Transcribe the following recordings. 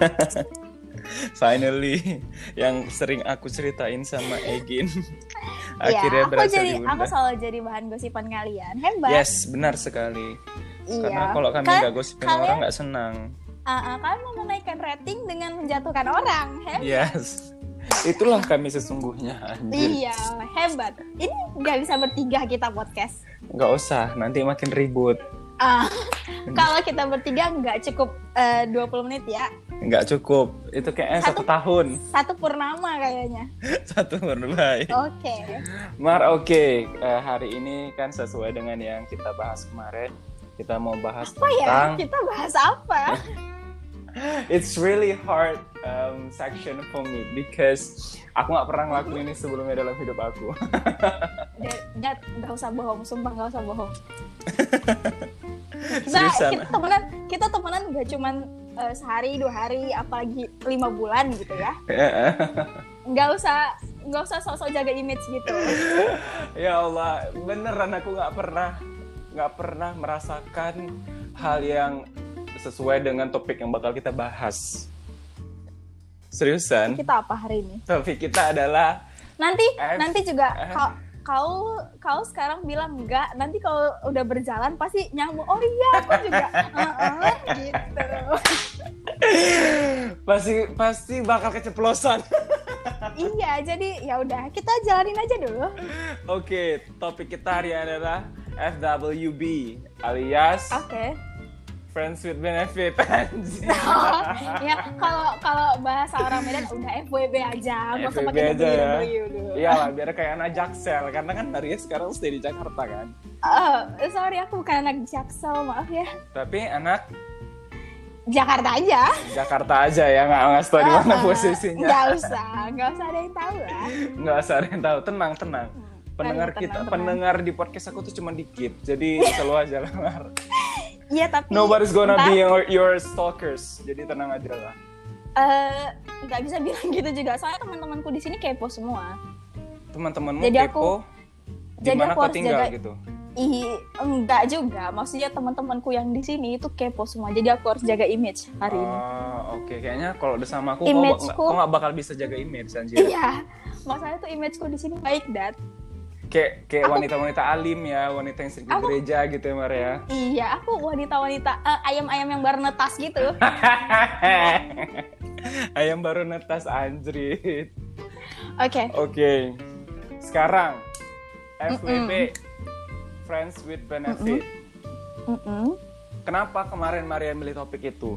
Finally, yang sering aku ceritain sama Egin. Akhirnya aku berhasil jadi diundang. aku selalu jadi bahan gosipan kalian. Hebat. Yes, benar sekali. Iya. Karena kalau kami nggak gosipin kalian- orang nggak senang. Ah, ah, kalian mau menaikkan rating dengan menjatuhkan orang. Hebat. Yes. Itulah kami sesungguhnya. Anjir. Iya, hebat. Ini nggak bisa bertiga kita podcast. Nggak usah, nanti makin ribut. Ah, kalau kita bertiga nggak cukup eh, 20 menit ya. Nggak cukup. Itu kayaknya satu, Satu- tahun. Satu purnama kayaknya. Satu berbaik. Oke. Mar, oke. Eh, hari ini kan sesuai dengan yang kita bahas kemarin. Kita mau bahas Apa ya? tentang Kita bahas apa? It's really hard um, section for me because aku nggak pernah ngelakuin ini sebelumnya dalam hidup aku. Nggak nggak usah bohong, sumpah nggak usah bohong. Seriusan. kita temenan, kita temenan nggak cuman eh, sehari, dua hari, apalagi lima bulan gitu ya. Nggak usah nggak usah sok-sok jaga image gitu. ya Allah, beneran aku nggak pernah nggak pernah merasakan hal yang sesuai dengan topik yang bakal kita bahas. Seriusan, Kita apa hari ini? topik kita adalah Nanti F- nanti juga F- kau kau sekarang bilang enggak, nanti kalau udah berjalan pasti nyambung. Oh iya, aku juga. Heeh, gitu. pasti pasti bakal keceplosan. iya, jadi ya udah kita jalanin aja dulu. Oke, topik kita hari ini adalah FWB alias Oke. Friends with Benefit. Anjir. ya kalau kalau bahasa orang Medan udah FWB aja, nggak usah pakai aja ya. Dulu. Iya lah, biar kayak anak Jaksel karena kan Maria sekarang stay di Jakarta kan. Eh, sorry aku bukan anak Jaksel, maaf ya. Tapi anak Jakarta aja. Jakarta aja ya, nggak ngasih tau di mana Eh, posisinya. Nggak usah, nggak usah ada yang tahu lah. Nggak usah ada yang tahu. Tenang, tenang. Pendengar Tenang, kita, tenang, tenang. pendengar di podcast aku tuh cuma dikit. Jadi selalu aja lah. Iya tapi Nobody's gonna ntar, be your, your stalkers. Jadi tenang aja lah. eh, nggak bisa bilang gitu juga. Soalnya teman-temanku di sini kepo semua. Teman-temanmu Jadi kepo. aku- di jadi mana aku harus tinggal jaga- gitu. Ih, enggak juga. Maksudnya teman-temanku yang di sini itu kepo semua. Jadi aku harus jaga image hari ini. Oh, oke. Kayaknya kalau udah sama aku, nggak- kau nggak bakal bisa jaga image, anjir. Iya. Maksudnya tuh imageku di sini baik, Dad. Kayak kayak wanita-wanita alim ya, wanita yang sering ke gereja gitu ya, Mar ya. Iya, aku wanita-wanita eh, ayam-ayam yang baru netas gitu. Ayam baru netas anjrit. Oke. Oke. Sekarang FWB Friends with Benefit. Mm-mm. Kenapa kemarin Maria milih topik itu?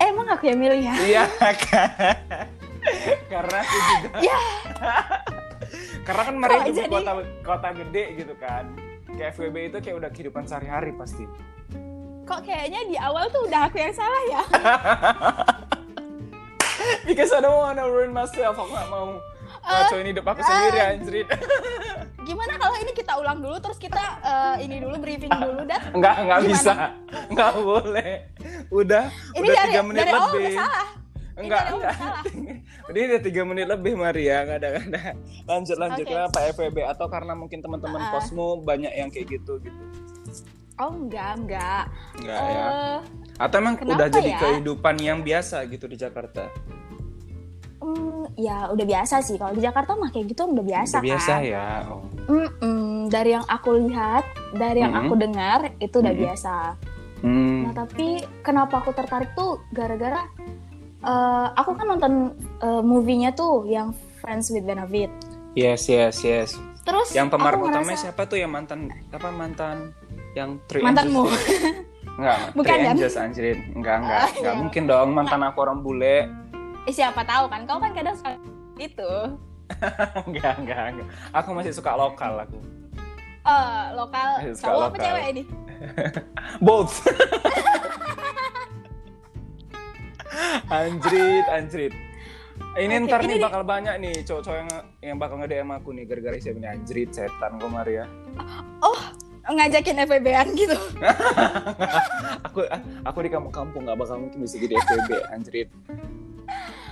Eh, emang aku yang milih ya? Iya kan? Karena aku juga. Ya. Karena kan Kok juga jadi- kota kota gede gitu kan. Kayak FWB itu kayak udah kehidupan sehari-hari pasti. Kok kayaknya di awal tuh udah aku yang salah ya? Because I don't wanna ruin myself. Aku gak mau ngacoin hidup aku sendiri anjrit. Gimana kalau ini kita ulang dulu terus kita eh, ini dulu briefing dulu dan Enggak, enggak Gimana? bisa. Enggak boleh. Udah, ini udah dari tiga menit dari awal lebih. udah salah. Enggak, enggak. Ini udah tiga menit lebih Maria, enggak ada, enggak ada. Lanjut, lanjut. Oke. Kenapa FWB? Atau karena mungkin teman-teman Ah. kosmo banyak yang kayak gitu gitu. Oh enggak, enggak. Enggak ya. Eh, Atau emang udah jadi ya? kehidupan yang biasa gitu di Jakarta? mm, ya udah biasa sih kalau di Jakarta mah kayak gitu udah biasa Udah biasa kan. ya. Oh. Mm-mm, dari yang aku lihat, dari yang Mm-mm. aku dengar itu udah Mm-mm. biasa. Hmm. Nah tapi kenapa aku tertarik tuh gara-gara eh, aku kan nonton eh, movie-nya tuh yang Friends with Benefit. Yes, yes, yes. Terus Yang pemeran utamanya ngerasa- siapa tuh yang mantan apa mantan yang Three Mantanmu. Enggak, Bukan, Three kan? Angels anjirin. Enggak, enggak. Ah, Enggak iya. mungkin dong mantan aku orang bule. Eh, siapa tahu kan? Kau kan kadang suka itu. enggak, enggak, enggak. Aku masih suka lokal aku. Eh, lokal cowok apa cewek ini? Both. Anjrit, anjrit. Ini Oke, ntar ini nih di- bakal banyak nih cowok-cowok yang yang bakal nge-DM aku nih gara-gara siapa nih anjrit setan kok Maria. Oh, ngajakin FBB-an gitu. aku aku di kampung-kampung nggak bakal mungkin bisa jadi FWB anjrit.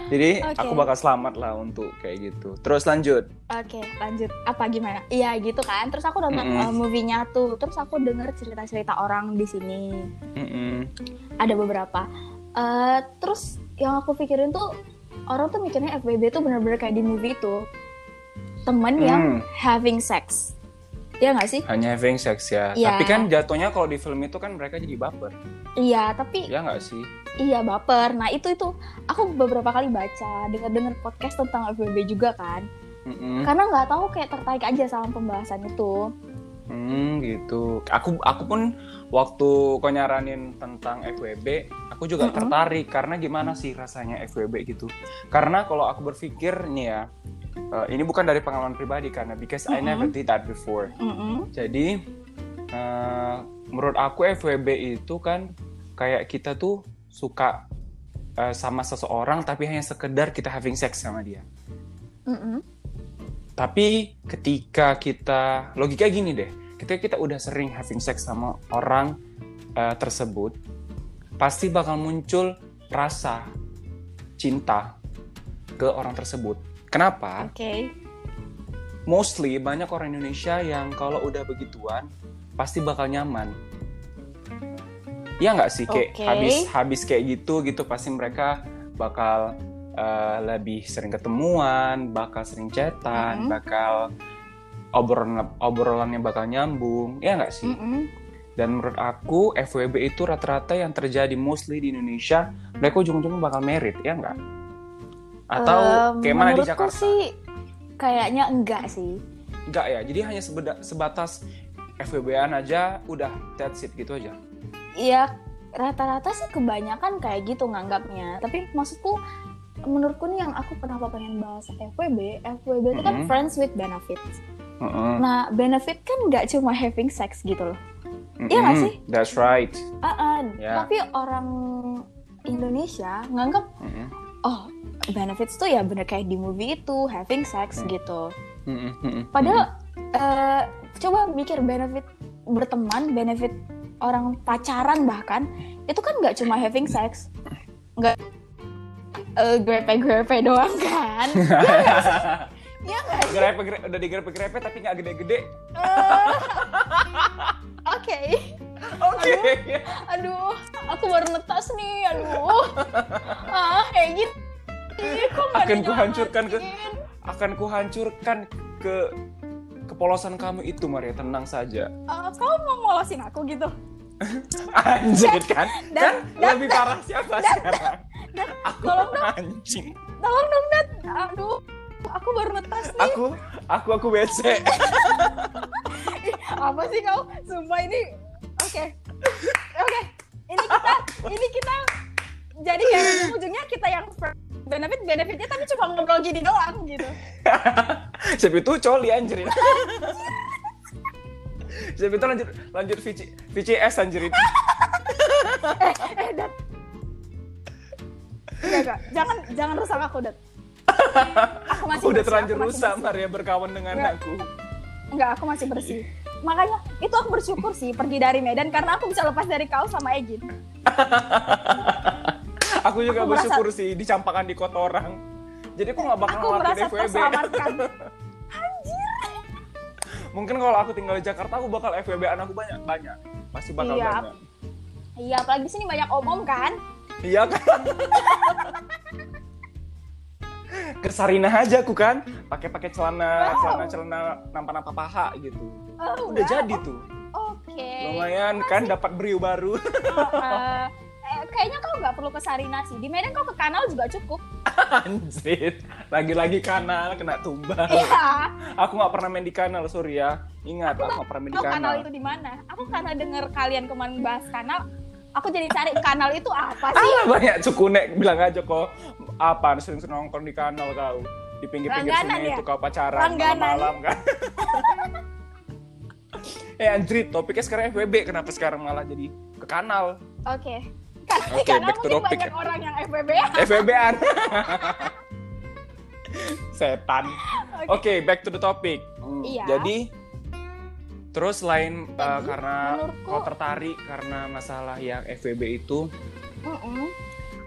Jadi Oke. aku bakal selamat lah untuk kayak gitu. Terus lanjut. Oke, lanjut. Apa gimana? Iya gitu kan. Terus aku nonton Mm-mm. uh, movie-nya tuh. Terus aku denger cerita-cerita orang di sini. Mm-mm. Ada beberapa. Uh, terus yang aku pikirin tuh orang tuh mikirnya FWB tuh bener-bener kayak di movie itu temen hmm. yang having sex. Iya gak sih? Hanya having sex ya. ya. Tapi kan jatuhnya kalau di film itu kan mereka jadi baper. Iya, tapi Iya gak sih? Iya, baper. Nah, itu itu aku beberapa kali baca, dengar-dengar podcast tentang FWB juga kan. Mm -hmm. Karena nggak tahu kayak tertarik aja sama pembahasan itu. Hmm, gitu. Aku aku pun waktu kau nyaranin tentang FWB, aku juga mm -hmm. tertarik karena gimana sih rasanya FWB gitu. Karena kalau aku berpikir nih ya, uh, ini bukan dari pengalaman pribadi karena because mm -hmm. I never did that before. Mm -hmm. Jadi uh, menurut aku FWB itu kan kayak kita tuh suka uh, sama seseorang tapi hanya sekedar kita having sex sama dia. Mm -hmm. Tapi ketika kita logika gini deh, ketika kita udah sering having sex sama orang uh, tersebut, pasti bakal muncul rasa cinta ke orang tersebut. Kenapa? Oke. Okay. Mostly banyak orang Indonesia yang kalau udah begituan pasti bakal nyaman. Iya nggak sih kayak okay. habis habis kayak gitu gitu pasti mereka bakal uh, lebih sering ketemuan, bakal sering chatan, mm -hmm. bakal obrolan obrolannya bakal nyambung, ya nggak sih? Mm -hmm. Dan menurut aku FWB itu rata-rata yang terjadi mostly di Indonesia, mereka ujung-ujungnya bakal merit, ya nggak? Atau um, kayak mana di Jakarta? sih kayaknya enggak sih. Enggak ya, jadi hanya sebatas FWB-an aja udah that's it gitu aja. Iya, rata-rata sih kebanyakan kayak gitu nganggapnya. Tapi maksudku menurutku nih yang aku kenapa pengen bahas FWB, FWB itu mm -hmm. kan friends with benefits. Mm -hmm. Nah, benefit kan nggak cuma having sex gitu loh. Mm -hmm. Iya gak sih? That's right. Uh -uh. Yeah. Tapi orang Indonesia nganggap, mm -hmm. oh benefits tuh ya bener kayak di movie itu having sex mm -hmm. gitu. Mm -hmm. Padahal uh, coba mikir benefit berteman, benefit orang pacaran bahkan itu kan nggak cuma having sex, nggak uh, grepe-grepe doang kan? Iya nggak sih? Grepe, grepe, udah digrepe-grepe tapi nggak gede-gede. Uh, Oke. Oke. Aduh, aku baru netas nih. Aduh. Ah, kayak gitu. Kok akan kuhancurkan ke akan kuhancurkan ke kepolosan kamu itu Maria tenang saja. Uh, kamu mau molosin aku gitu? Anjir kan? Dan, kan dan, lebih parah siapa dan, sekarang? Dan, aku tolong dong. Anjing. Tolong dong, Dad. Aduh. Aku baru netas nih. Aku, aku, aku WC. Apa sih kau? Sumpah ini. Oke. Okay. Oke. Okay. Ini kita, ini kita. Jadi kayak ujungnya kita yang benefit benefitnya tapi cuma ngobrol gini doang gitu. Siapa itu coli anjir. Siapa itu lanjut lanjut VC, VCS anjir. eh, eh, Dat. Enggak, enggak. Jangan jangan rusak aku, Dat. Aku masih aku udah terlanjur rusak Maria berkawan dengan enggak. aku. Enggak, aku masih bersih. Makanya itu aku bersyukur sih pergi dari Medan karena aku bisa lepas dari kau sama Egin. aku juga aku bersyukur merasa... sih dicampakkan di kota orang. Jadi aku nggak bakal ngelakuin FWB. Anjir. Mungkin kalau aku tinggal di Jakarta aku bakal FWB anak aku banyak banyak. Pasti bakal iya. banyak. Iya, apalagi sini banyak om-om kan? Iya kan? ke Sarinah aja aku kan. Pakai pakai celana wow. celana celana nampak nampak paha gitu. Oh, udah wow. jadi tuh. Oke. Okay. lumayan Masih... kan dapat beriu baru. Uh, uh, eh, kayaknya kau nggak perlu ke Sarinah sih. Di Medan kau ke kanal juga cukup. Anjir. Lagi-lagi kanal kena tumbal. Iya. Aku nggak pernah main di kanal sorry ya. Ingat aku nggak pernah main di kanal kanal. itu di mana. Aku karena denger kalian kemarin bahas kanal aku jadi cari kanal itu apa sih? Ah, banyak cukunek bilang aja kok apa sering-sering nongkrong di kanal kau di pinggir-pinggir sungai ya? itu kau pacaran malam-malam kan eh Andri topiknya sekarang FWB kenapa sekarang malah jadi ke kanal oke okay. Oke, okay, back to topic. banyak orang yang FWB FWB-an. Setan. Oke, okay. okay, back to the topic. Hmm, iya. Jadi terus selain uh, karena menurutku, kau tertarik karena masalah yang FWB itu, uh -uh.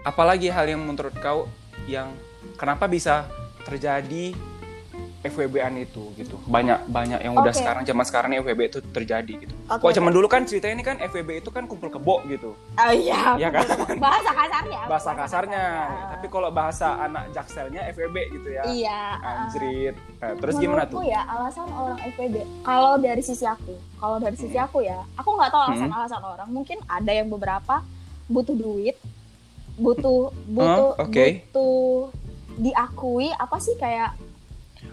Apalagi hal yang menurut kau yang kenapa bisa terjadi FWB-an itu gitu. Banyak banyak yang udah Oke. sekarang zaman sekarang nih FWB itu terjadi gitu. Oke, Kalau zaman dulu kan ceritanya ini kan FWB itu kan kumpul kebo gitu. Oh iya. Iya kan? Bahasa kasarnya. Bahasa kasarnya. Tapi kalau bahasa anak jakselnya FWB gitu ya. Iya. Anjrit. Nah, terus gimana tuh? ya alasan orang FWB kalau dari sisi aku kalau dari sisi aku ya aku nggak tahu Hmm. alasan-alasan orang mungkin ada yang beberapa butuh duit butuh butuh Oh, oke. butuh diakui apa sih kayak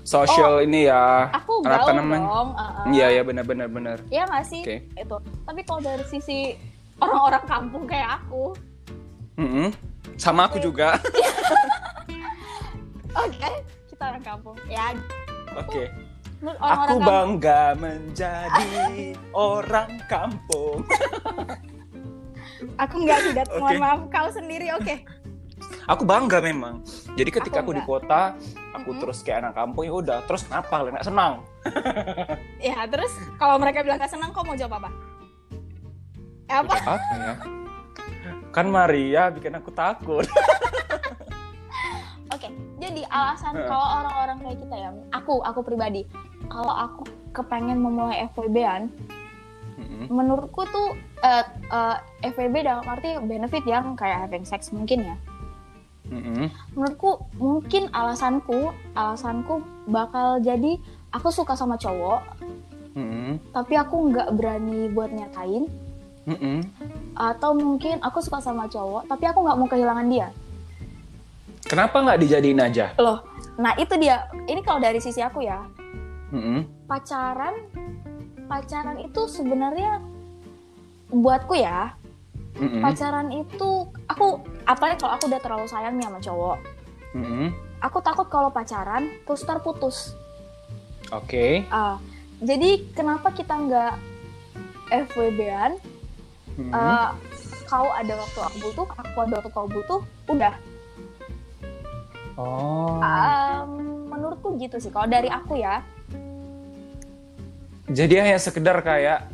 Social ini ya. aku gaul namanya? dong uh, uh. Iya ya benar-benar benar. Iya nggak sih Oke. itu tapi kalau dari sisi orang-orang kampung kayak aku Mm-mm. Sama aku juga. oke kita orang kampung ya Oke. menurut Aku orang-orang kampung bangga menjadi orang kampung. aku nggak tidak Oke. mohon maaf kau sendiri oke Aku bangga memang. Jadi ketika Aku aku, di kota, aku Mm-mm. terus kayak anak kampung ya udah. Terus kenapa nggak senang? ya terus kalau mereka bilang gak senang kau mau jawab apa Eh, apa Apa ya? Kan Maria bikin aku takut. Oke, jadi alasan Heeh. kalau orang-orang kayak kita ya, aku, aku pribadi, kalau aku kepengen memulai FWB-an, Mm-mm. menurutku tuh eh, eh, FWB dalam arti benefit yang kayak having sex mungkin ya. Mm-mm. Menurutku mungkin alasanku, alasanku bakal jadi aku suka sama cowok, Mm-mm. tapi aku nggak berani buat nyatain, Mm-mm. atau mungkin aku suka sama cowok, tapi aku nggak mau kehilangan dia. Kenapa nggak dijadiin aja? Loh, nah itu dia. Ini kalau dari sisi aku ya, Mm-mm. pacaran pacaran itu sebenarnya buatku ya Mm-mm. pacaran itu aku apalagi kalau aku udah terlalu sayang nih sama cowok Mm-mm. aku takut kalau pacaran terus ntar putus Oke. Ah, jadi kenapa kita nggak FWB-an Mm-mm. Eh, kau ada waktu aku butuh aku ada waktu kau butuh udah Oh. Em, menurutku gitu sih kalau dari aku ya Jadi hanya sekedar kayak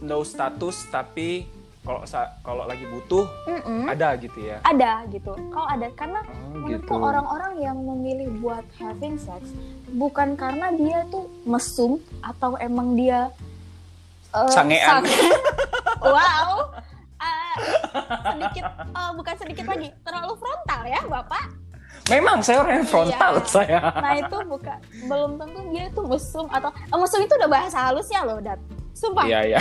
no status tapi kalau kalau lagi butuh mm-mm, ada gitu ya. ada gitu kalau ada karena Oh, Menurutku orang-orang yang memilih buat having sex bukan karena dia tuh mesum atau emang dia eh, Sangean. sange- wow. Eh, sedikit eh, bukan sedikit lagi terlalu frontal ya bapak. Memang saya orang yang frontal Iya. saya. Nah itu bukan belum tentu dia tuh mesum atau eh, mesum itu udah bahasa halusnya loh dat. Sumpah, Iya iya.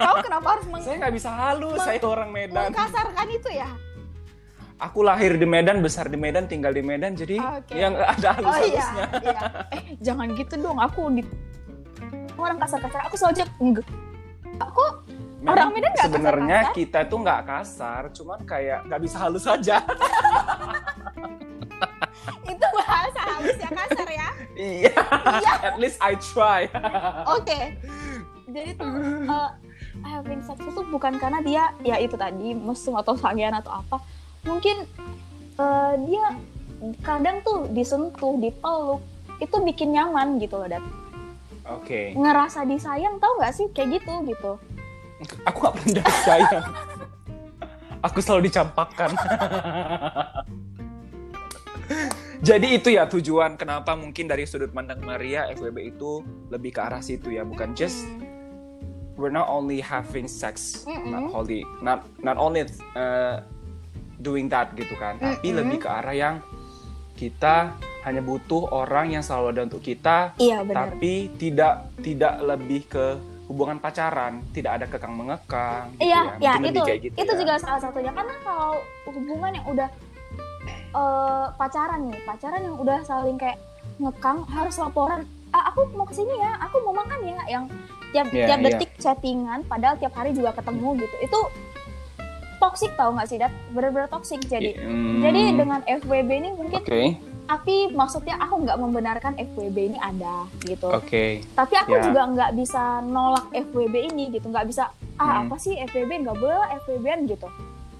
kau kenapa harus meng- Saya nggak bisa halus, saya orang Medan. mengkasarkan itu ya? Aku lahir di Medan, besar di Medan, tinggal di Medan, jadi Oke. yang ada Oh iya, halus-halusnya. iya. Eh jangan gitu dong, aku di orang kasar-kasar. Aku selalu enggak. Aku Memang Orang Medan nggak Sebenarnya kita tuh nggak kasar, cuman kayak nggak bisa halus aja. itu bahasa halusnya kasar ya. Iya. At least I try. Oke. Jadi tuh uh, having sex itu bukan karena dia ya itu tadi mesum atau sangean atau apa. Mungkin uh, dia kadang tuh disentuh, dipeluk itu bikin nyaman gitu loh, Dat. Oke. Ngerasa disayang tau nggak sih kayak gitu gitu. Aku nggak pernah sayang. Aku selalu dicampakkan. Jadi itu ya tujuan kenapa mungkin dari sudut pandang Maria FWB itu lebih ke arah situ ya, bukan just we're not only having sex, Mm-mm. not only not not only uh, doing that gitu kan, tapi Mm-mm. lebih ke arah yang kita hanya butuh orang yang selalu ada untuk kita, Iya tapi tidak tidak lebih ke hubungan pacaran, tidak ada kekang mengekang. gitu Iya, ya, lebih itu gitu itu ya. juga salah satunya karena kalau hubungan yang udah eh, pacaran nih, pacaran yang udah saling kayak ngekang harus laporan. Ah, aku mau ke sini ya, aku mau makan ya, yang tiap Iya, tiap iya. detik chattingan, padahal tiap hari juga ketemu gitu. Itu toxic tau nggak sih, Dat? Bener-bener toxic. Jadi, Hmm, jadi dengan FWB ini mungkin, Oke, tapi maksudnya aku nggak membenarkan FWB ini ada gitu. oke. Tapi aku Ya. juga nggak bisa nolak FWB ini gitu, nggak bisa ah Hmm. apa sih FWB nggak boleh FWB-an gitu.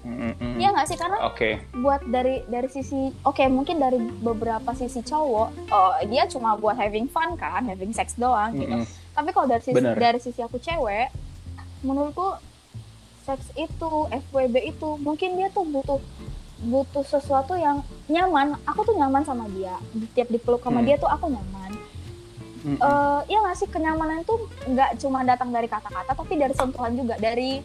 Mm, mm, mm. Iya nggak sih karena Oke, buat dari dari sisi oke mungkin dari beberapa sisi cowok oh dia cuma buat having fun kan, having sex doang Mm, gitu. mm. Tapi kalau dari sisi Bener. dari sisi aku cewek, menurutku seks itu FWB itu mungkin dia tuh butuh butuh sesuatu yang nyaman. Aku tuh nyaman sama dia. Tiap dipeluk sama Hmm. dia tuh aku nyaman. mm -hmm. uh, ya nggak sih kenyamanan itu nggak cuma datang dari kata-kata tapi dari sentuhan juga dari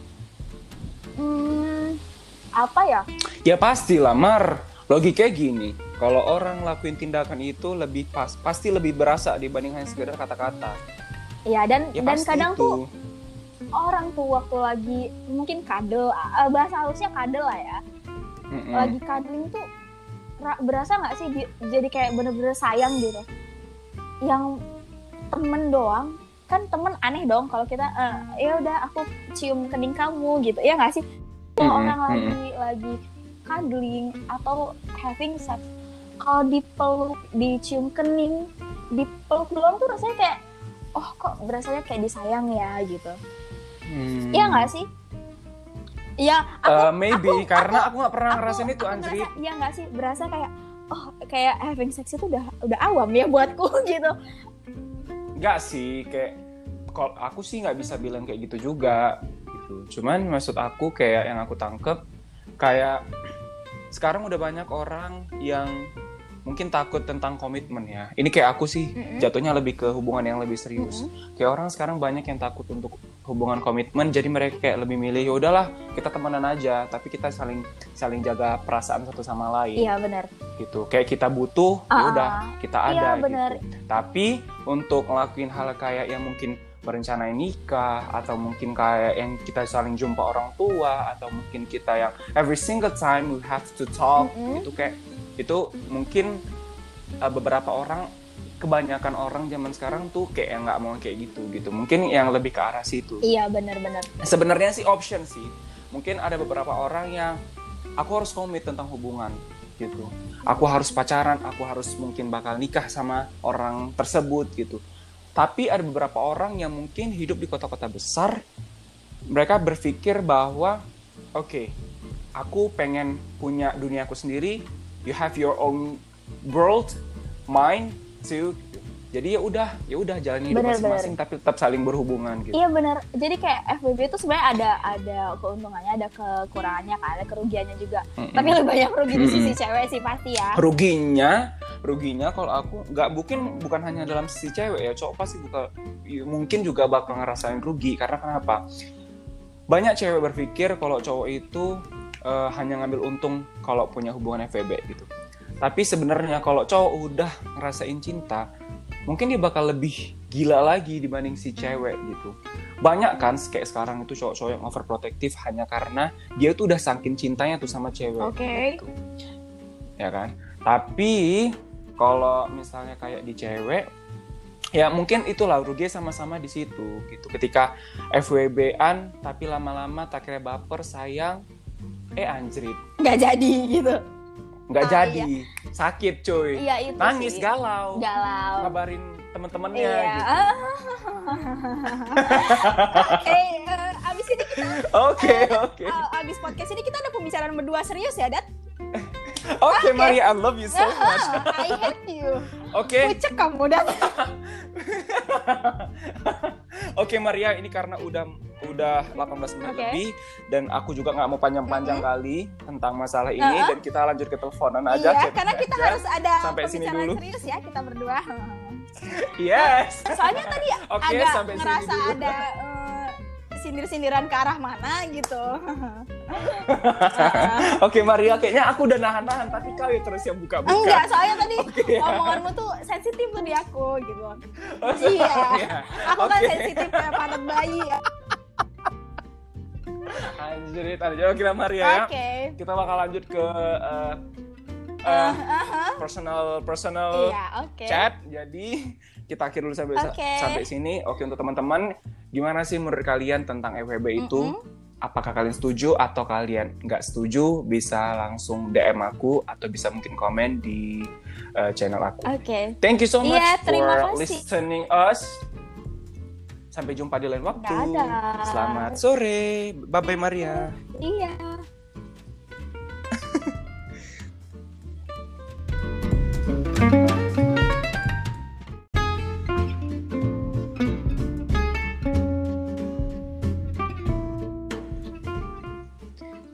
hmm, apa ya? Ya pasti lah Mar logikanya gini kalau orang lakuin tindakan itu lebih pas pasti lebih berasa dibanding hanya sekedar kata-kata. Ya dan ya, dan kadang itu. tuh orang tuh waktu lagi mungkin kadel bahasa halusnya kadel lah ya. Mm -mm. lagi kadel tuh berasa nggak sih jadi kayak bener-bener sayang gitu? Yang temen doang kan temen aneh dong kalau kita uh, ya udah aku cium kening kamu gitu. Ya nggak sih mm -hmm. orang lagi lagi cuddling atau having sex kalau dipeluk dicium kening dipeluk doang tuh rasanya kayak oh kok berasanya kayak disayang ya gitu hmm. ya nggak sih Ya, aku, uh, maybe aku, karena aku nggak pernah ngerasain itu Anjrit. Iya nggak sih, berasa kayak oh kayak having sex itu udah udah awam ya buatku gitu. Nggak sih, kayak kalau aku sih nggak bisa bilang kayak gitu juga gitu. Cuman maksud aku kayak yang aku tangkep kayak sekarang udah banyak orang yang mungkin takut tentang komitmen ya. Ini kayak aku sih mm-hmm. jatuhnya lebih ke hubungan yang lebih serius. Mm-hmm. Kayak orang sekarang banyak yang takut untuk hubungan komitmen, jadi mereka kayak lebih milih ya udahlah kita temenan aja, tapi kita saling saling jaga perasaan satu sama lain. Iya benar. Gitu. Kayak kita butuh, uh, ya udah kita iya, ada. Iya benar. Gitu. Tapi untuk ngelakuin hal kayak yang mungkin merencanain nikah atau mungkin kayak yang kita saling jumpa orang tua atau mungkin kita yang every single time we have to talk mm-hmm. itu kayak itu mungkin uh, beberapa orang kebanyakan orang zaman sekarang tuh kayak nggak mau kayak gitu gitu. Mungkin yang lebih ke arah situ. Iya benar-benar sebenarnya sih option sih. Mungkin ada beberapa orang yang aku harus komit tentang hubungan gitu. Aku harus pacaran aku harus mungkin bakal nikah sama orang tersebut gitu tapi ada beberapa orang yang mungkin hidup di kota-kota besar, mereka berpikir bahwa oke, okay, aku pengen punya duniaku sendiri, you have your own world, mine too. Jadi ya udah ya udah jalani hidup masing-masing tapi tetap saling berhubungan gitu. Iya benar. Jadi kayak FBB itu sebenarnya ada ada keuntungannya ada kekurangannya kan ada kerugiannya juga. Mm -mm. tapi lebih banyak rugi di sisi cewek sih pasti ya. Ruginya ruginya kalau aku nggak mungkin bukan hanya dalam sisi cewek ya cowok pasti buka ya mungkin juga bakal ngerasain rugi karena kenapa banyak cewek berpikir kalau cowok itu uh, hanya ngambil untung kalau punya hubungan FBB gitu tapi sebenarnya kalau cowok udah ngerasain cinta mungkin dia bakal lebih gila lagi dibanding si cewek gitu. Banyak kan kayak sekarang itu cowok-cowok yang overprotective hanya karena dia tuh udah saking cintanya tuh sama cewek. Oke. Okay. Gitu. Ya kan? Tapi kalau misalnya kayak di cewek ya mungkin itulah rugi sama-sama di situ gitu. Ketika FWB-an tapi lama-lama tak kira baper sayang eh anjrit. Nggak jadi gitu nggak ah, jadi iya. sakit cuy iya, itu nangis sih. galau galau kabarin teman-temannya iya. gitu. eh uh, abis ini kita oke okay, uh, oke okay. uh, abis podcast ini kita ada pembicaraan berdua serius ya dat Oke, okay, Maria, I love you so much. I hate you. Oke. Okay. Kamu, Dan. Oke, okay, Maria, ini karena udah udah 18 menit okay. lebih dan aku juga nggak mau panjang-panjang mm -hmm. kali tentang masalah ini uh -huh. dan kita lanjut ke teleponan aja. Iya, karena kita aja. harus ada sampai sini dulu. serius ya kita berdua. yes. Soalnya tadi okay, agak sampai ngerasa ada uh, sindir-sindiran ke arah mana gitu. Oke okay, Maria, kayaknya aku udah nahan-nahan, tapi kau ya terus yang buka-buka. Enggak, soalnya tadi okay, omonganmu tuh sensitif tuh di aku gitu. Oh, iya, aku okay. kan sensitif kayak bayi ya. Anjir, anjir. Oke Maria ya. Okay. Kita bakal lanjut ke uh, uh, personal personal yeah, okay. chat. Jadi kita akhir dulu sampai okay. sampai sini. Oke untuk teman-teman, gimana sih menurut kalian tentang FWB itu? Mm -hmm. Apakah kalian setuju atau kalian nggak setuju? Bisa langsung DM aku atau bisa mungkin komen di uh, channel aku. Oke. Okay. Thank you so much yeah, for kasih. listening us. Sampai jumpa di lain waktu. Dadah. Selamat sore. Bye bye Maria. Iya.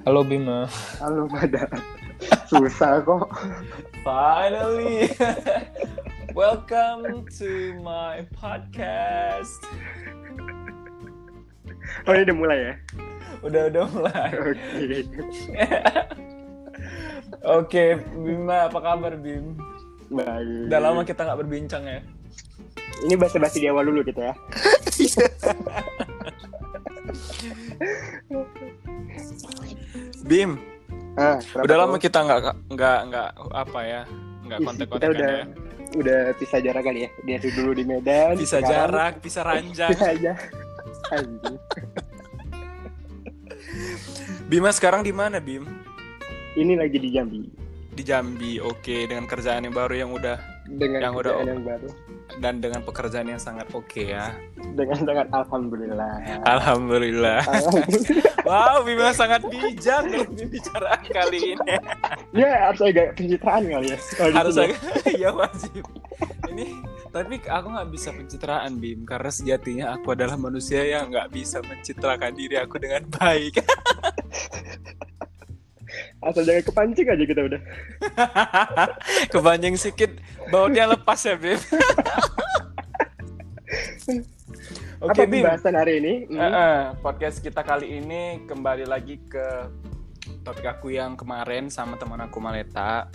Halo Bima. Halo Badan. Susah kok. Finally. Welcome to my podcast. Oh, ini udah mulai ya? Udah udah mulai. Oke. Oke, Bima apa kabar Bim? Baik. Udah lama kita nggak berbincang ya. Ini basa-basi di awal dulu kita ya. Bim, Ah, udah lama kita nggak nggak nggak apa ya nggak kita udah ya. udah pisah jarak kali ya. Dia dulu di Medan. Bisa sekarang jarak, bisa ranjang. Aja. Bima sekarang di mana Bim? Ini lagi di Jambi Di Jambi. Oke, dengan kerjaan yang baru yang udah dengan Yang udah- yang baru. dan dengan pekerjaan yang sangat oke ya. Dengan dengan alhamdulillah. Alhamdulillah. Alhamdulillah. Wow, Bima sangat bijak dalam pembicaraan kali ini. ya harus agak pencitraan kali ya. Kalau di Harus sini. agak, ya wajib. Ini, tapi aku nggak bisa pencitraan Bim, karena sejatinya aku adalah manusia yang nggak bisa mencitrakan diri aku dengan baik. Asal jangan kepancing aja kita udah. Kebanjing sedikit, bautnya lepas ya Bim. Oke Apa Bim, pembahasan hari ini? Eh, Hmm. eh, podcast kita kali ini kembali lagi ke topik aku yang kemarin sama teman aku Maleta.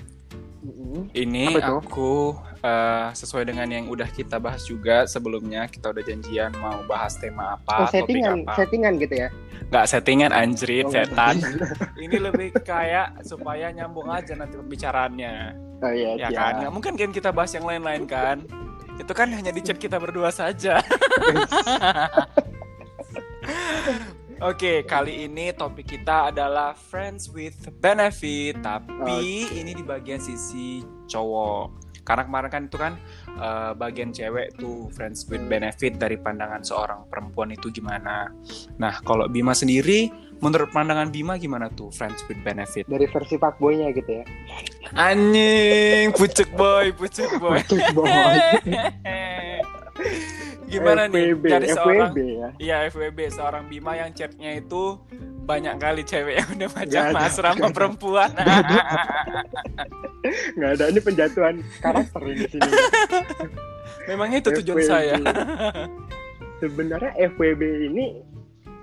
Ini aku eh, sesuai dengan yang udah kita bahas juga sebelumnya kita udah janjian mau bahas tema apa, Oh, settingan, topik apa. settingan gitu ya. Nggak settingan anjrit, Oh, setan. Ini lebih kayak supaya nyambung aja nanti pembicaraannya. Oh iya, Ya siap. kan? Nggak mungkin kan kita bahas yang lain-lain kan? Itu kan hanya di chat kita berdua saja. Oke, kali ini topik kita adalah friends with benefit, tapi ini di bagian sisi cowok. Karena kemarin kan itu kan eh, bagian cewek tuh friends with benefit dari pandangan seorang perempuan itu gimana. Nah, kalau Bima sendiri, menurut pandangan Bima gimana tuh friends with benefit? Dari versi fuckboy-nya gitu ya. Anjing, pucuk boy, pucuk boy. Pucuk boy. Gimana nih FWB, dari seorang FWB ya. Iya FWB seorang Bima yang chatnya itu banyak kali cewek yang udah macam ada. mesra sama perempuan. Nggak ada ini penjatuhan karakter ini di sini. Memang itu tujuan FWB. saya. Sebenarnya FWB ini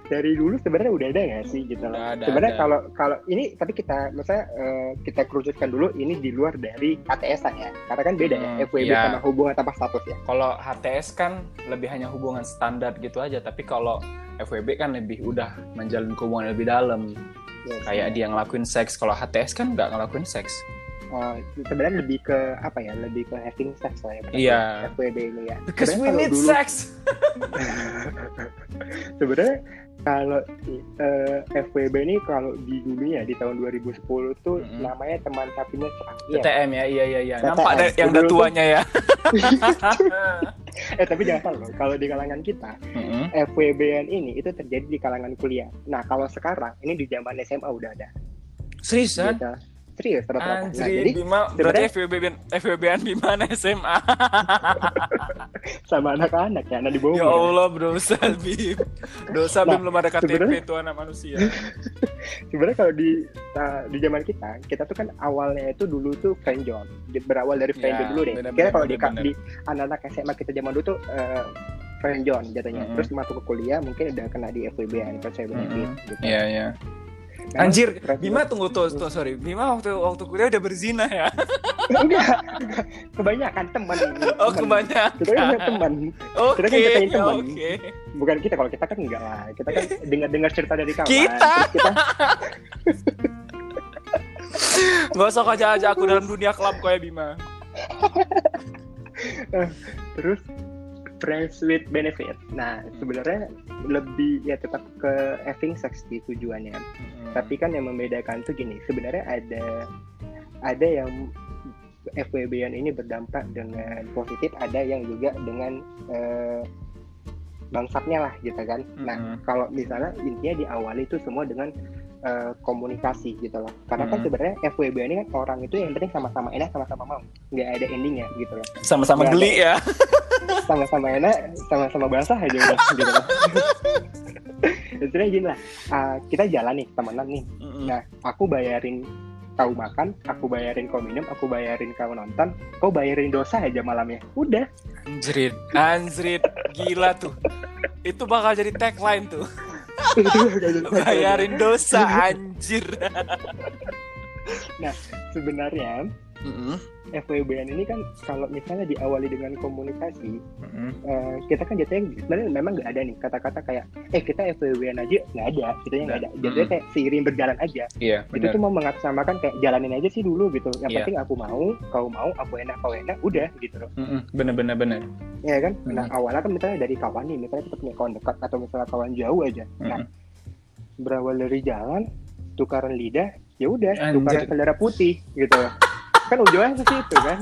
dari dulu sebenarnya udah ada nggak sih gitu loh. Sebenarnya kalau kalau ini tapi kita misalnya eh, kita kerucutkan dulu ini di luar dari HTS-an ya. Karena kan beda Hmm, ya FWB iya. sama hubungan tanpa status ya. Kalau HTS kan lebih hanya hubungan standar gitu aja, tapi kalau FWB kan lebih udah menjalin hubungan lebih dalam. Ya, Kayak dia ngelakuin seks. Kalau HTS kan nggak ngelakuin seks. Oh, sebenarnya lebih ke apa ya? Lebih ke having sex lah ya. Iya. FWB ini ya. Because we Sebenarnya kalau need dulu- sex. sebenarnya kalau eh, FWB ini kalau di dunia di tahun 2010 tuh Mm-mm. namanya teman sapinya serang. Iya. TTM ya, iya iya iya. Nampak ada yang udah tuanya ya. eh tapi jangan salah loh, kalau di kalangan kita Mm-mm. FWB-an ini itu terjadi di kalangan kuliah. Nah kalau sekarang ini di zaman SMA udah ada. Seriusan? Gitu. Serius rata-rata. Nah, Anjir, jadi Bima berarti FWB FWB-an Bima anak SMA. sama anak-anak ya, anak di bawah. ya Allah, dosa Bim. Dosa Nah, Bim belum ada KTP itu anak manusia. Sebenarnya kalau di ta- di zaman kita, kita tuh kan awalnya itu dulu tuh friendzone. Di- Berawal dari friendzone Ya, dulu deh. benar-benar, Kira kalau di, anak-anak SMA kita zaman dulu tuh eh, friendzone jatuhnya. Mm-mm. Terus masuk ke kuliah mungkin udah kena di FWB an Mm-mm. gitu. Iya, iya. Memang Anjir, Bima tunggu tuh, tuh sorry. Bima waktu waktu kuliah udah berzina ya. enggak, enggak. kebanyakan teman. Oh, teman. kebanyakan. Kita kan teman, Oke, kan ngetain teman. oke. bukan kita. Kalau kita kan enggak lah. Kita kan dengar-dengar cerita dari kawan. Kita. Kita Gak usah aja aja aku dalam dunia klub kayak Bima. terus friends with benefit. Nah, sebenarnya lebih ya tetap ke having sex di tujuannya. Tapi kan yang membedakan tuh gini, sebenarnya ada ada yang FWB-an ini berdampak dengan positif, ada yang juga dengan eh, bangsatnya lah gitu kan. Nah, Mm-mm. kalau misalnya intinya diawali itu semua dengan eh, komunikasi gitu loh. Karena kan Mm. sebenarnya FWB ini kan orang itu yang penting sama-sama enak, sama-sama mau, nggak ada endingnya gitu loh. sama-sama geli ya. Sama-sama enak, sama-sama basah aja udah gitu loh. Sebenarnya gini lah, ah, kita jalan nih temenan nih. Mm-mm. Nah, aku bayarin kau makan aku bayarin kau minum aku bayarin kau nonton kau bayarin dosa aja malamnya udah anjrit anjrit gila tuh itu bakal jadi tagline tuh bayarin dosa anjir. Nah sebenarnya mm -hmm. FWB ini kan kalau misalnya diawali dengan komunikasi, mm-hmm. uh, kita kan jatuhnya sebenarnya memang nggak ada nih kata-kata kayak eh kita FWB aja nggak ada, kita nggak ada. Jatuhnya mm-hmm. kayak seiring berjalan aja. Iya. Itu tuh mau mengatasnamakan kayak jalanin aja sih dulu gitu. Yang yeah. penting aku mau, kau mau, aku enak, kau enak, udah gitu loh. Mm-hmm. Bener-bener bener. Iya kan. Mm-hmm. Nah awalnya kan misalnya dari kawan nih, misalnya kita punya kawan dekat atau misalnya kawan jauh aja. Mm-hmm. Nah berawal dari jalan, tukaran lidah, ya udah, tukaran selera putih gitu kan ujungnya ke situ kan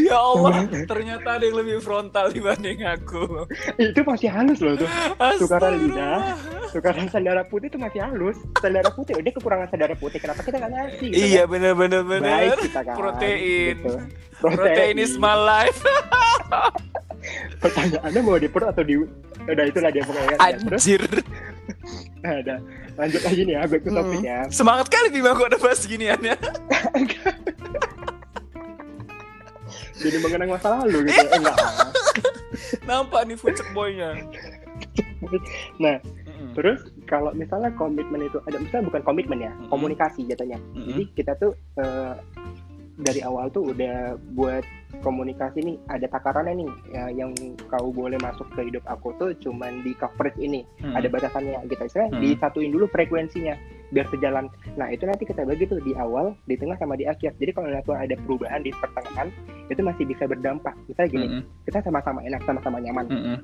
ya Allah, ternyata ada yang lebih frontal dibanding aku. itu masih halus loh tuh. Tukaran lidah, tukaran sandara putih itu masih halus. Sandara putih, udah kekurangan sandara putih. Kenapa kita nggak ngasih? Gitu iya kan? benar benar benar. Baik kita kan. Protein. Gitu. Protein. Protein is my life. Pertanyaannya mau di perut atau di udah itulah dia pokoknya. Anjir. ada lanjut lagi nih ya back to topic hmm. ya semangat kali Bima kok udah bahas ginian ya jadi mengenang masa lalu gitu eh, enggak nampak nih fucek boynya nah mm-hmm. terus kalau misalnya komitmen itu ada misalnya bukan komitmen ya mm-hmm. komunikasi jatuhnya mm-hmm. jadi kita tuh uh, dari awal tuh udah buat komunikasi nih ada takarannya nih ya, yang kau boleh masuk ke hidup aku tuh cuman di coverage ini hmm. ada batasannya gitu istilah hmm. disatuin dulu frekuensinya biar sejalan nah itu nanti kita bagi tuh di awal di tengah sama di akhir jadi kalau nanti ada perubahan di pertengahan itu masih bisa berdampak misalnya gini hmm. kita sama-sama enak sama-sama nyaman hmm.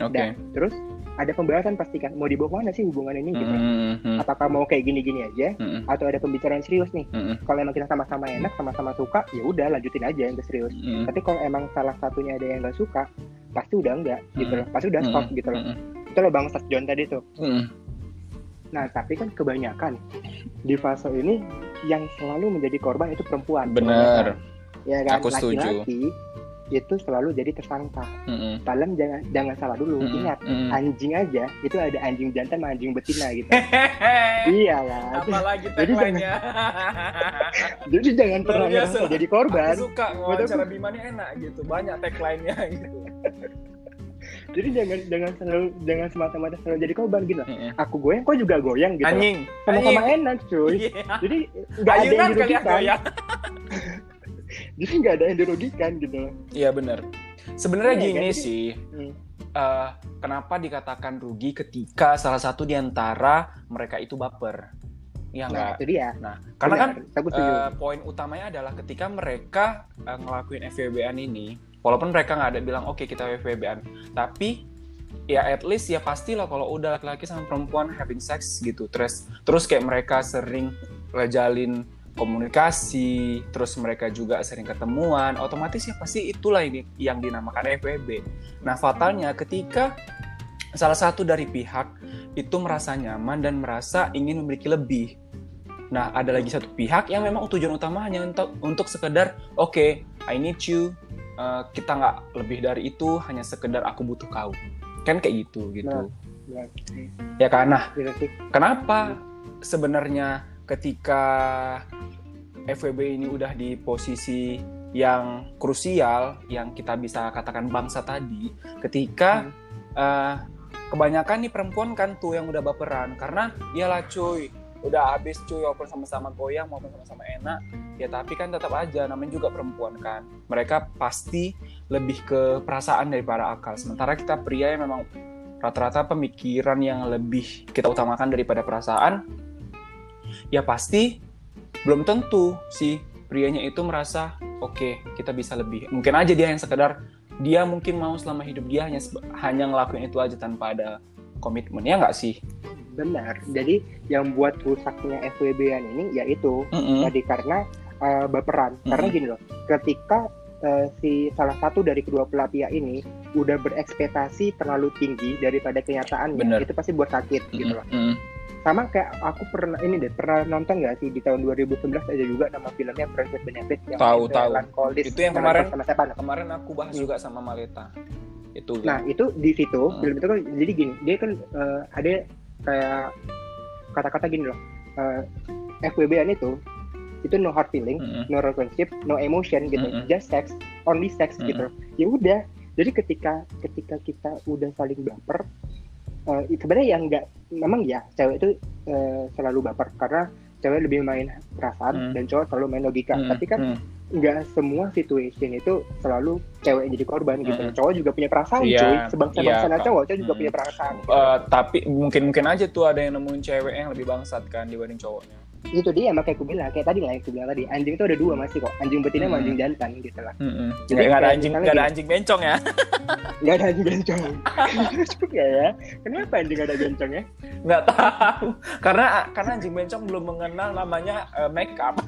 oke okay. terus ada pembahasan pasti kan mau dibawa mana sih hubungan ini gitu mm-hmm. apakah mau kayak gini-gini aja mm-hmm. atau ada pembicaraan serius nih mm-hmm. kalau emang kita sama-sama enak sama-sama suka ya udah lanjutin aja yang serius mm-hmm. tapi kalau emang salah satunya ada yang nggak suka pasti udah enggak gitu loh pasti udah stop mm-hmm. gitu loh mm-hmm. itu loh bang Sat John tadi tuh mm-hmm. nah tapi kan kebanyakan di fase ini yang selalu menjadi korban itu perempuan benar ya kan laki-laki itu selalu jadi tersangka. Mm-hmm. Kalian jangan jangan salah dulu. Mm-hmm. Ingat, mm-hmm. anjing aja itu ada anjing jantan sama anjing betina gitu. iya lah. Apalagi jadi jangan, jadi jangan pernah ngerasa jadi korban. Aku suka wawancara Bima ini enak gitu. Banyak tagline-nya gitu. jadi jangan jangan selalu jangan semata-mata selalu jadi korban gitu. Mm-hmm. Aku goyang, kok juga goyang gitu. Anjing. Sama-sama enak, cuy. Yeah. Jadi nggak ada yang dirugikan. jadi nggak ada yang dirugikan gitu iya benar sebenarnya ya, gini kan? sih hmm. uh, kenapa dikatakan rugi ketika salah satu di antara mereka itu baper Iya nah, itu dia. Nah, karena kan uh, poin utamanya adalah ketika mereka uh, ngelakuin FWB-an ini, walaupun mereka nggak ada bilang oke okay, kita FWB-an, tapi ya at least ya pastilah kalau udah laki-laki sama perempuan having sex gitu, terus terus kayak mereka sering ngejalin komunikasi, terus mereka juga sering ketemuan, otomatis ya pasti itulah ini yang dinamakan FWB. Nah, fatalnya ketika salah satu dari pihak itu merasa nyaman dan merasa ingin memiliki lebih. Nah, ada lagi satu pihak yang memang tujuan utamanya untuk untuk sekedar, oke, okay, I need you, uh, kita nggak lebih dari itu, hanya sekedar aku butuh kau. Kan kayak gitu, gitu. Nah, ya, ya karena, kenapa sebenarnya ketika FWB ini udah di posisi yang krusial yang kita bisa katakan bangsa tadi ketika hmm. uh, kebanyakan nih perempuan kan tuh yang udah baperan. Karena iyalah cuy udah habis cuy walaupun sama-sama goyang maupun sama-sama enak ya tapi kan tetap aja namanya juga perempuan kan. Mereka pasti lebih ke perasaan daripada akal. Sementara kita pria yang memang rata-rata pemikiran yang lebih kita utamakan daripada perasaan ya pasti belum tentu si prianya itu merasa oke okay, kita bisa lebih mungkin aja dia yang sekedar dia mungkin mau selama hidup dia hanya hanya ngelakuin itu aja tanpa ada komitmen ya nggak sih benar jadi yang buat rusaknya FWB ini yaitu mm -hmm. tadi karena uh, baperan mm -hmm. karena gini loh ketika uh, si salah satu dari kedua belah pihak ini udah berekspektasi terlalu tinggi daripada kenyataannya itu pasti buat sakit mm -hmm. gitu loh mm -hmm sama kayak aku pernah ini deh pernah nonton nggak sih di tahun 2011 ada juga nama filmnya with Benefit yang tahu tahu itu yang kemarin sama siapa kemarin aku bahas hmm. juga sama Maleta itu nah itu di situ hmm. film itu kan jadi gini dia kan uh, ada kayak kata-kata gini loh uh, FWB-an itu itu no hard feeling, mm -hmm. no relationship, no emotion gitu, mm -hmm. just sex, only sex mm -hmm. gitu. Ya udah. Jadi ketika ketika kita udah saling baper, uh, sebenarnya yang enggak memang ya cewek itu uh, selalu baper karena cewek lebih main perasaan mm. dan cowok selalu main logika. Mm. Tapi kan mm nggak semua situation itu selalu cewek yang jadi korban gitu. Mm -hmm. Cowok juga punya perasaan, yeah, cuy. Sebangsa-bangsa yeah, cowok, cowok juga mm. punya perasaan. Uh, tapi mungkin-mungkin aja tuh ada yang nemuin cewek yang lebih bangsat kan dibanding cowoknya. Itu dia makanya aku bilang kayak tadi lah yang aku bilang tadi anjing itu ada dua masih kok anjing betina sama anjing jantan gitu lah. Mm -hmm. Jadi nggak ada anjing nggak ada anjing bencong ya? Nggak ada anjing bencong. juga ya. Kenapa anjing ada bencong ya? Nggak tahu. Karena karena anjing bencong belum mengenal namanya uh, make up.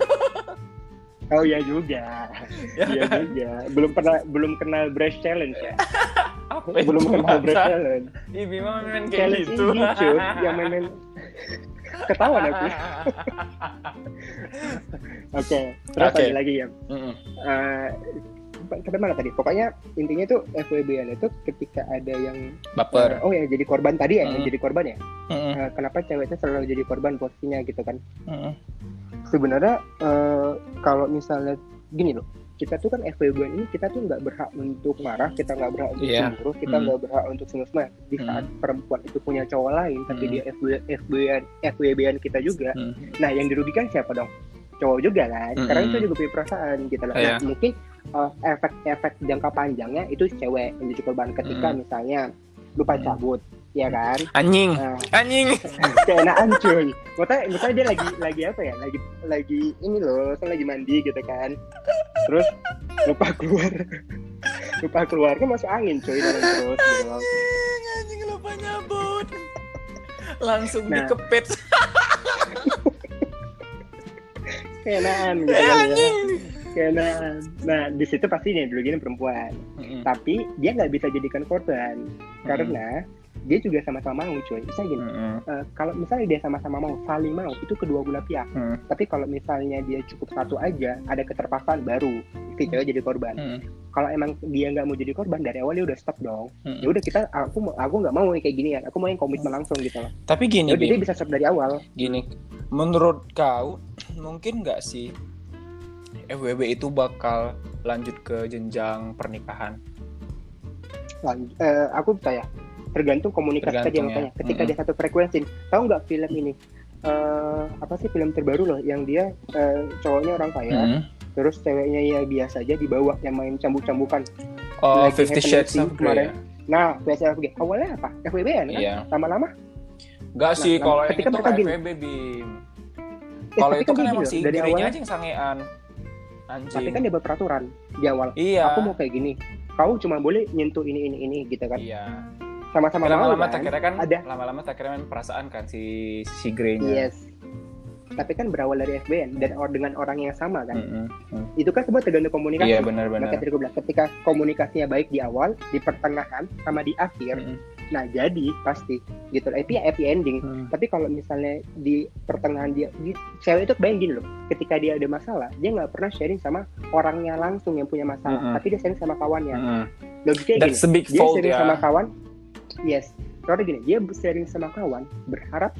Oh iya juga. Ya, iya kan? juga. Belum pernah belum kenal brush challenge ya. Apa belum kenal brush challenge. Ih, Bima main kayak challenge gitu. Yang main-main ketahuan aku. Oke, okay. terus okay. lagi ya. Mm -hmm. uh, sampai mana tadi? Pokoknya intinya tuh FWB itu ketika ada yang baper. Uh, oh ya jadi korban tadi ya, mm -hmm. jadi korban ya. Mm -hmm. uh, kenapa ceweknya selalu jadi korban posisinya gitu kan? Mm -hmm sebenarnya uh, kalau misalnya gini loh kita tuh kan FWB ini kita tuh nggak berhak untuk marah kita nggak berhak untuk yeah. cemburu kita hmm. nggak mm. berhak untuk semua di saat mm. perempuan itu punya cowok lain mm. tapi hmm. dia FWB FWB FWB kita juga mm. nah yang dirugikan siapa dong cowok juga kan mm. karena itu juga punya perasaan gitu loh yeah. nah, mungkin uh, efek-efek jangka panjangnya itu cewek yang korban ketika mm. misalnya lupa cabut ya kan? Anjing. Nah, anjing. Keenaan cuy Maksudnya, maksudnya dia lagi lagi apa ya? Lagi lagi ini loh saya lagi mandi gitu kan. Terus lupa keluar. Lupa keluar kan masuk angin cuy dalam terus gitu loh. Anjing lupa nyabut langsung nah. dikepet keenaan gitu kan, ya. keenaan nah di situ pasti nih dulu gini perempuan. Mm -hmm. tapi dia nggak bisa jadikan korban. Mm -hmm. karena dia juga sama-sama mau cuy. Misalnya gini mm-hmm. uh, kalau misalnya dia sama-sama mau saling mau itu kedua belah pihak. Mm. tapi kalau misalnya dia cukup satu aja ada keterpaksaan baru si cewek jadi korban. Mm. kalau emang dia nggak mau jadi korban dari awal dia udah stop dong. Mm. ya udah kita aku aku nggak mau kayak gini ya. Aku mau yang komitmen langsung gitu loh. Tapi gini Jadi dia bisa stop dari awal. Gini menurut kau mungkin nggak sih FWB itu bakal lanjut ke jenjang pernikahan? Lanjut, uh, aku percaya tergantung komunikasi tadi yang makanya ketika mm -hmm. dia satu frekuensi tahu nggak film ini uh, apa sih film terbaru loh yang dia uh, cowoknya orang kaya mm -hmm. terus ceweknya ya biasa aja dibawa yang main cambuk-cambukan oh Fifty Shades of Grey nah Fifty Shades of Grey awalnya apa FWB kan yeah. lama-lama Enggak nah, sih kalau ketika itu mereka FWB bim eh, kalau itu kan, kan emang si dari awalnya aja yang sangean Anjing. Tapi kan dia berperaturan di awal. Iya. Aku mau kayak gini. Kau cuma boleh nyentuh ini ini ini gitu kan. Iya sama-sama lama-lama kan? tak kan ada lama-lama tak kira kan perasaan kan si si Grey-nya. Yes. Tapi kan berawal dari FBN dan or dengan orang yang sama kan. Mm -hmm. Itu kan semua tergantung komunikasi. Iya benar-benar. Bilang ketika komunikasinya baik di awal, di pertengahan, sama di akhir, mm -hmm. nah jadi pasti gitu. Itu ya happy ending. Mm. Tapi kalau misalnya di pertengahan dia, di, cewek itu bayang gini loh. Ketika dia ada masalah, dia nggak pernah sharing sama orangnya langsung yang punya masalah, mm -hmm. tapi dia sharing sama kawannya. Mm -hmm. Logiknya That's gini, dia sharing ya. sama kawan, yes. Karena gini dia sharing sama kawan berharap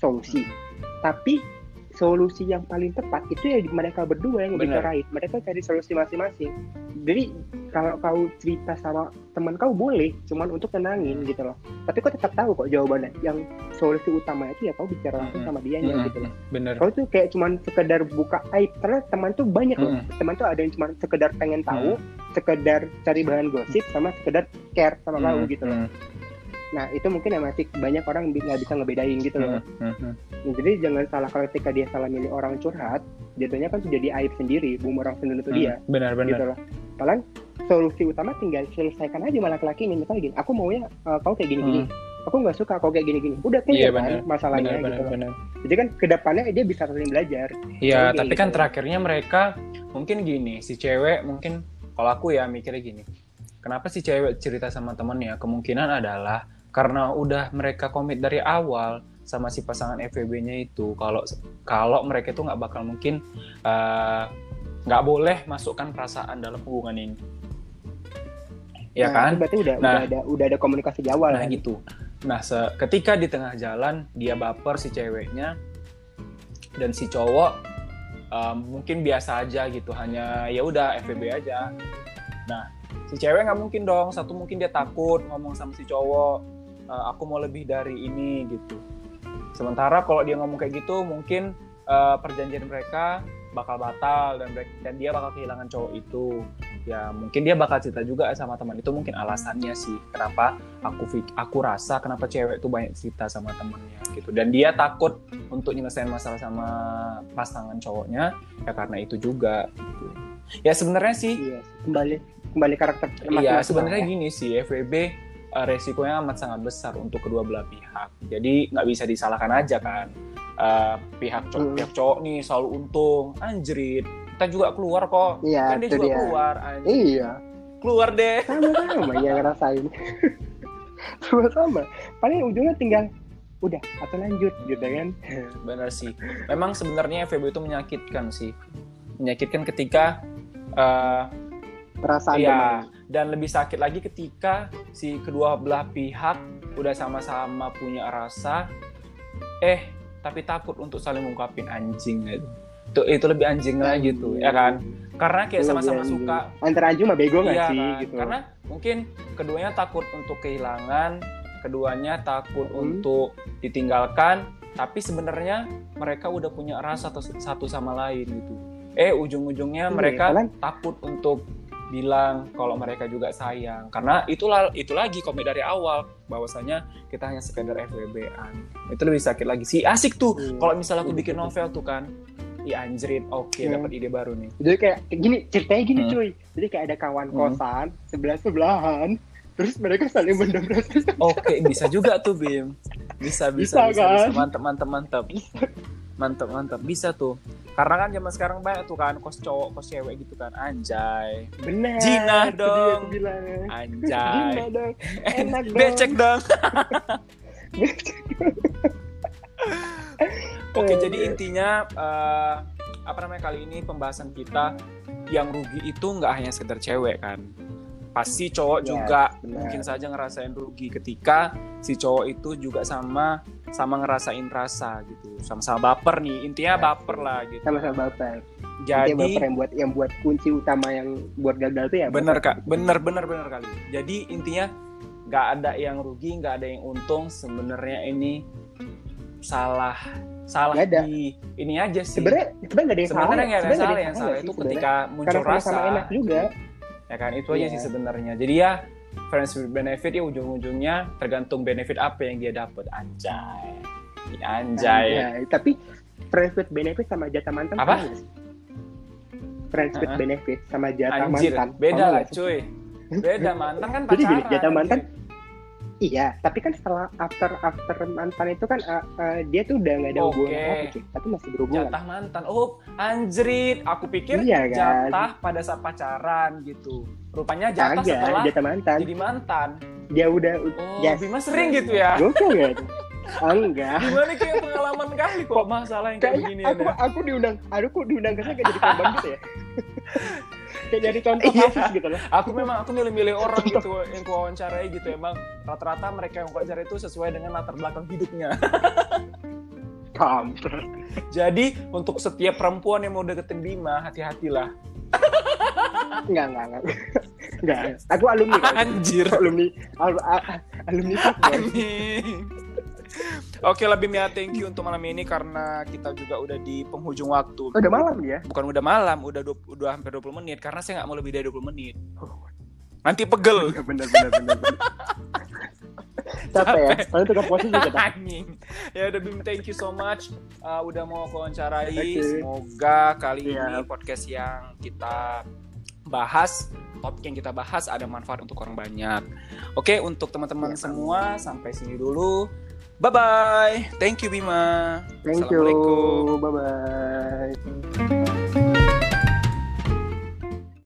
solusi. Tapi solusi yang paling tepat itu ya mereka berdua yang bicarain mereka cari solusi masing-masing. Jadi kalau kau cerita sama teman kau boleh. Cuman untuk tenangin gitu loh. Tapi kau tetap tahu kok jawabannya. Yang solusi utama itu ya kau bicara langsung sama dia mm -hmm. gitu loh. Bener kau tuh kayak cuman sekedar buka aib. Karena teman tuh banyak mm -hmm. loh teman tuh ada yang cuman sekedar pengen tahu mm -hmm. sekedar cari bahan gosip sama sekedar care sama mm -hmm. kau gitu loh Nah itu mungkin yang masih banyak orang nggak bisa ngebedain gitu loh. Mm -hmm. nah, jadi jangan salah kalau ketika dia salah milih orang curhat, jatuhnya kan sudah jadi aib sendiri, bumerang sendiri itu dia. Benar-benar. Gitu loh. Paling solusi utama tinggal selesaikan aja malah laki ini misalnya gini, aku maunya uh, kau kayak gini-gini. Hmm. Aku nggak suka kau kayak gini-gini. Udah yeah, kan masalahnya bener, gitu. Bener, bener. Jadi kan ke depannya dia bisa sering belajar. Iya, tapi gitu. kan terakhirnya mereka mungkin gini, si cewek mungkin kalau aku ya mikirnya gini. Kenapa si cewek cerita sama temennya? Kemungkinan adalah karena udah mereka komit dari awal sama si pasangan FVB-nya itu kalau kalau mereka itu nggak bakal mungkin eh, nggak uh, boleh masukkan perasaan dalam hubungan ini. Ya nah, kan? berarti udah nah, udah ada udah ada komunikasi di awal nah kan? gitu. Nah ketika di tengah jalan dia baper si ceweknya dan si cowok uh, mungkin biasa aja gitu hanya ya udah FBB aja. Nah si cewek nggak mungkin dong satu mungkin dia takut ngomong sama si cowok uh, aku mau lebih dari ini gitu sementara kalau dia ngomong kayak gitu mungkin uh, perjanjian mereka bakal batal dan dan dia bakal kehilangan cowok itu ya mungkin dia bakal cerita juga sama teman itu mungkin alasannya sih kenapa aku aku rasa kenapa cewek itu banyak cerita sama temennya gitu dan dia takut untuk nyelesain masalah sama pasangan cowoknya ya karena itu juga gitu. ya sebenarnya sih iya, kembali kembali karakter iya sebenarnya ya. gini sih FWB uh, resikonya amat sangat besar untuk kedua belah pihak. Jadi nggak bisa disalahkan aja kan. Uh, pihak cowok hmm. pihak cowok nih selalu untung. Anjrit kita juga keluar kok. Iya, kan dia juga dia. keluar anjrit. iya. Keluar deh. Sama-sama ya ngerasain. Sama-sama. Paling ujungnya tinggal udah atau lanjut gitu kan. Benar sih. Memang sebenarnya FEB itu menyakitkan sih. Menyakitkan ketika uh, perasaan iya, dan lebih sakit lagi ketika si kedua belah pihak udah sama-sama punya rasa eh tapi takut untuk saling mengungkapin anjing gitu. Itu itu lebih anjing lagi tuh ya kan? Karena kayak sama-sama suka antara anjing mah bego nggak iya, sih kan? gitu? Karena mungkin keduanya takut untuk kehilangan keduanya takut hmm. untuk ditinggalkan tapi sebenarnya mereka udah punya rasa satu sama lain gitu. Eh ujung-ujungnya hmm, mereka kalian... takut untuk bilang kalau mereka juga sayang karena itulah itu lagi komik dari awal bahwasanya kita hanya sekedar FWB-an itu lebih sakit lagi sih asik tuh hmm. kalau misalnya aku bikin novel tuh kan Iya anjrit, oke okay, hmm. dapat ide baru nih. Jadi kayak gini ceritanya gini hmm. cuy. Jadi kayak ada kawan hmm. kosan sebelah sebelahan, terus mereka saling mendem oke bisa juga tuh Bim bisa bisa bisa, bisa, kan? bisa. mantap mantap mantap mantap mantap bisa tuh. Karena kan zaman sekarang banyak tuh kan kos cowok kos cewek gitu kan. Anjay. Bener Jina dong. anjay. Jina dong. Enak dong. Becek dong. Oke, jadi intinya uh, apa namanya kali ini pembahasan kita yang rugi itu nggak hanya sekedar cewek kan, pasti cowok yes, juga bener. mungkin saja ngerasain rugi ketika si cowok itu juga sama sama ngerasain rasa gitu. Sama-sama baper nih intinya yes, baper lah gitu. Sama-sama baper. Jadi intinya baper yang buat yang buat kunci utama yang buat gagal tuh ya bener kak. Bener bener bener kali. Jadi intinya nggak ada yang rugi nggak ada yang untung. Sebenarnya ini salah salah ada. di ini aja sih. Sebenarnya sebenarnya nggak ada yang sebenarnya salah. sebenarnya salah yang salah itu ketika muncul rasa. sama enak juga ya kan? Itu aja yeah. sih sebenarnya. Jadi ya friends with benefit ya ujung-ujungnya tergantung benefit apa yang dia dapat anjay. Anjay. Ya, tapi friends with benefit sama jatah mantan apa? friends with uh -huh. benefit sama jatah Anjir, mantan. Beda lah cuy. Beda mantan kan pacaran jadi jatah mantan Iya, tapi kan setelah after after mantan itu kan uh, uh, dia tuh udah nggak ada okay. hubungan apa tapi masih berhubungan. Jatah mantan, oh anjrit, aku pikir iya, kan? jatah pada saat pacaran gitu. Rupanya jatah Agak, setelah jatah mantan. jadi mantan. Dia udah, oh, yes. Bima sering gitu ya? Gokil ya? Enggak. Gimana kayak pengalaman kali kok masalah yang kayak begini aku, ya? aku diundang, aku diundang ke sana jadi korban gitu ya. kayak jadi contoh iya. kasus gitu loh aku memang aku milih-milih orang gitu yang ku wawancarai gitu emang rata-rata mereka yang wawancara itu sesuai dengan latar belakang hidupnya Kampret. Jadi untuk setiap perempuan yang mau deketin Bima, hati-hatilah. enggak, enggak, enggak. Enggak. Aku alumni. Anjir. Alumni. Al alumni. Oke lebih ya thank you untuk malam ini karena kita juga udah di penghujung waktu. Udah malam ya? Bukan udah malam, udah 20, udah hampir 20 menit karena saya nggak mau lebih dari 20 menit. Nanti pegel. Bener bener bener. bener. Capek ya? Soalnya tukar posisi kita. Anjing. Ya udah Bim, thank you so much. Uh, udah mau wawancarai. Okay. Semoga kali yeah. ini podcast yang kita bahas topik yang kita bahas ada manfaat untuk orang banyak. Oke, untuk teman-teman yeah. semua sampai sini dulu. Bye bye. Thank you Bima. Thank you. Bye bye.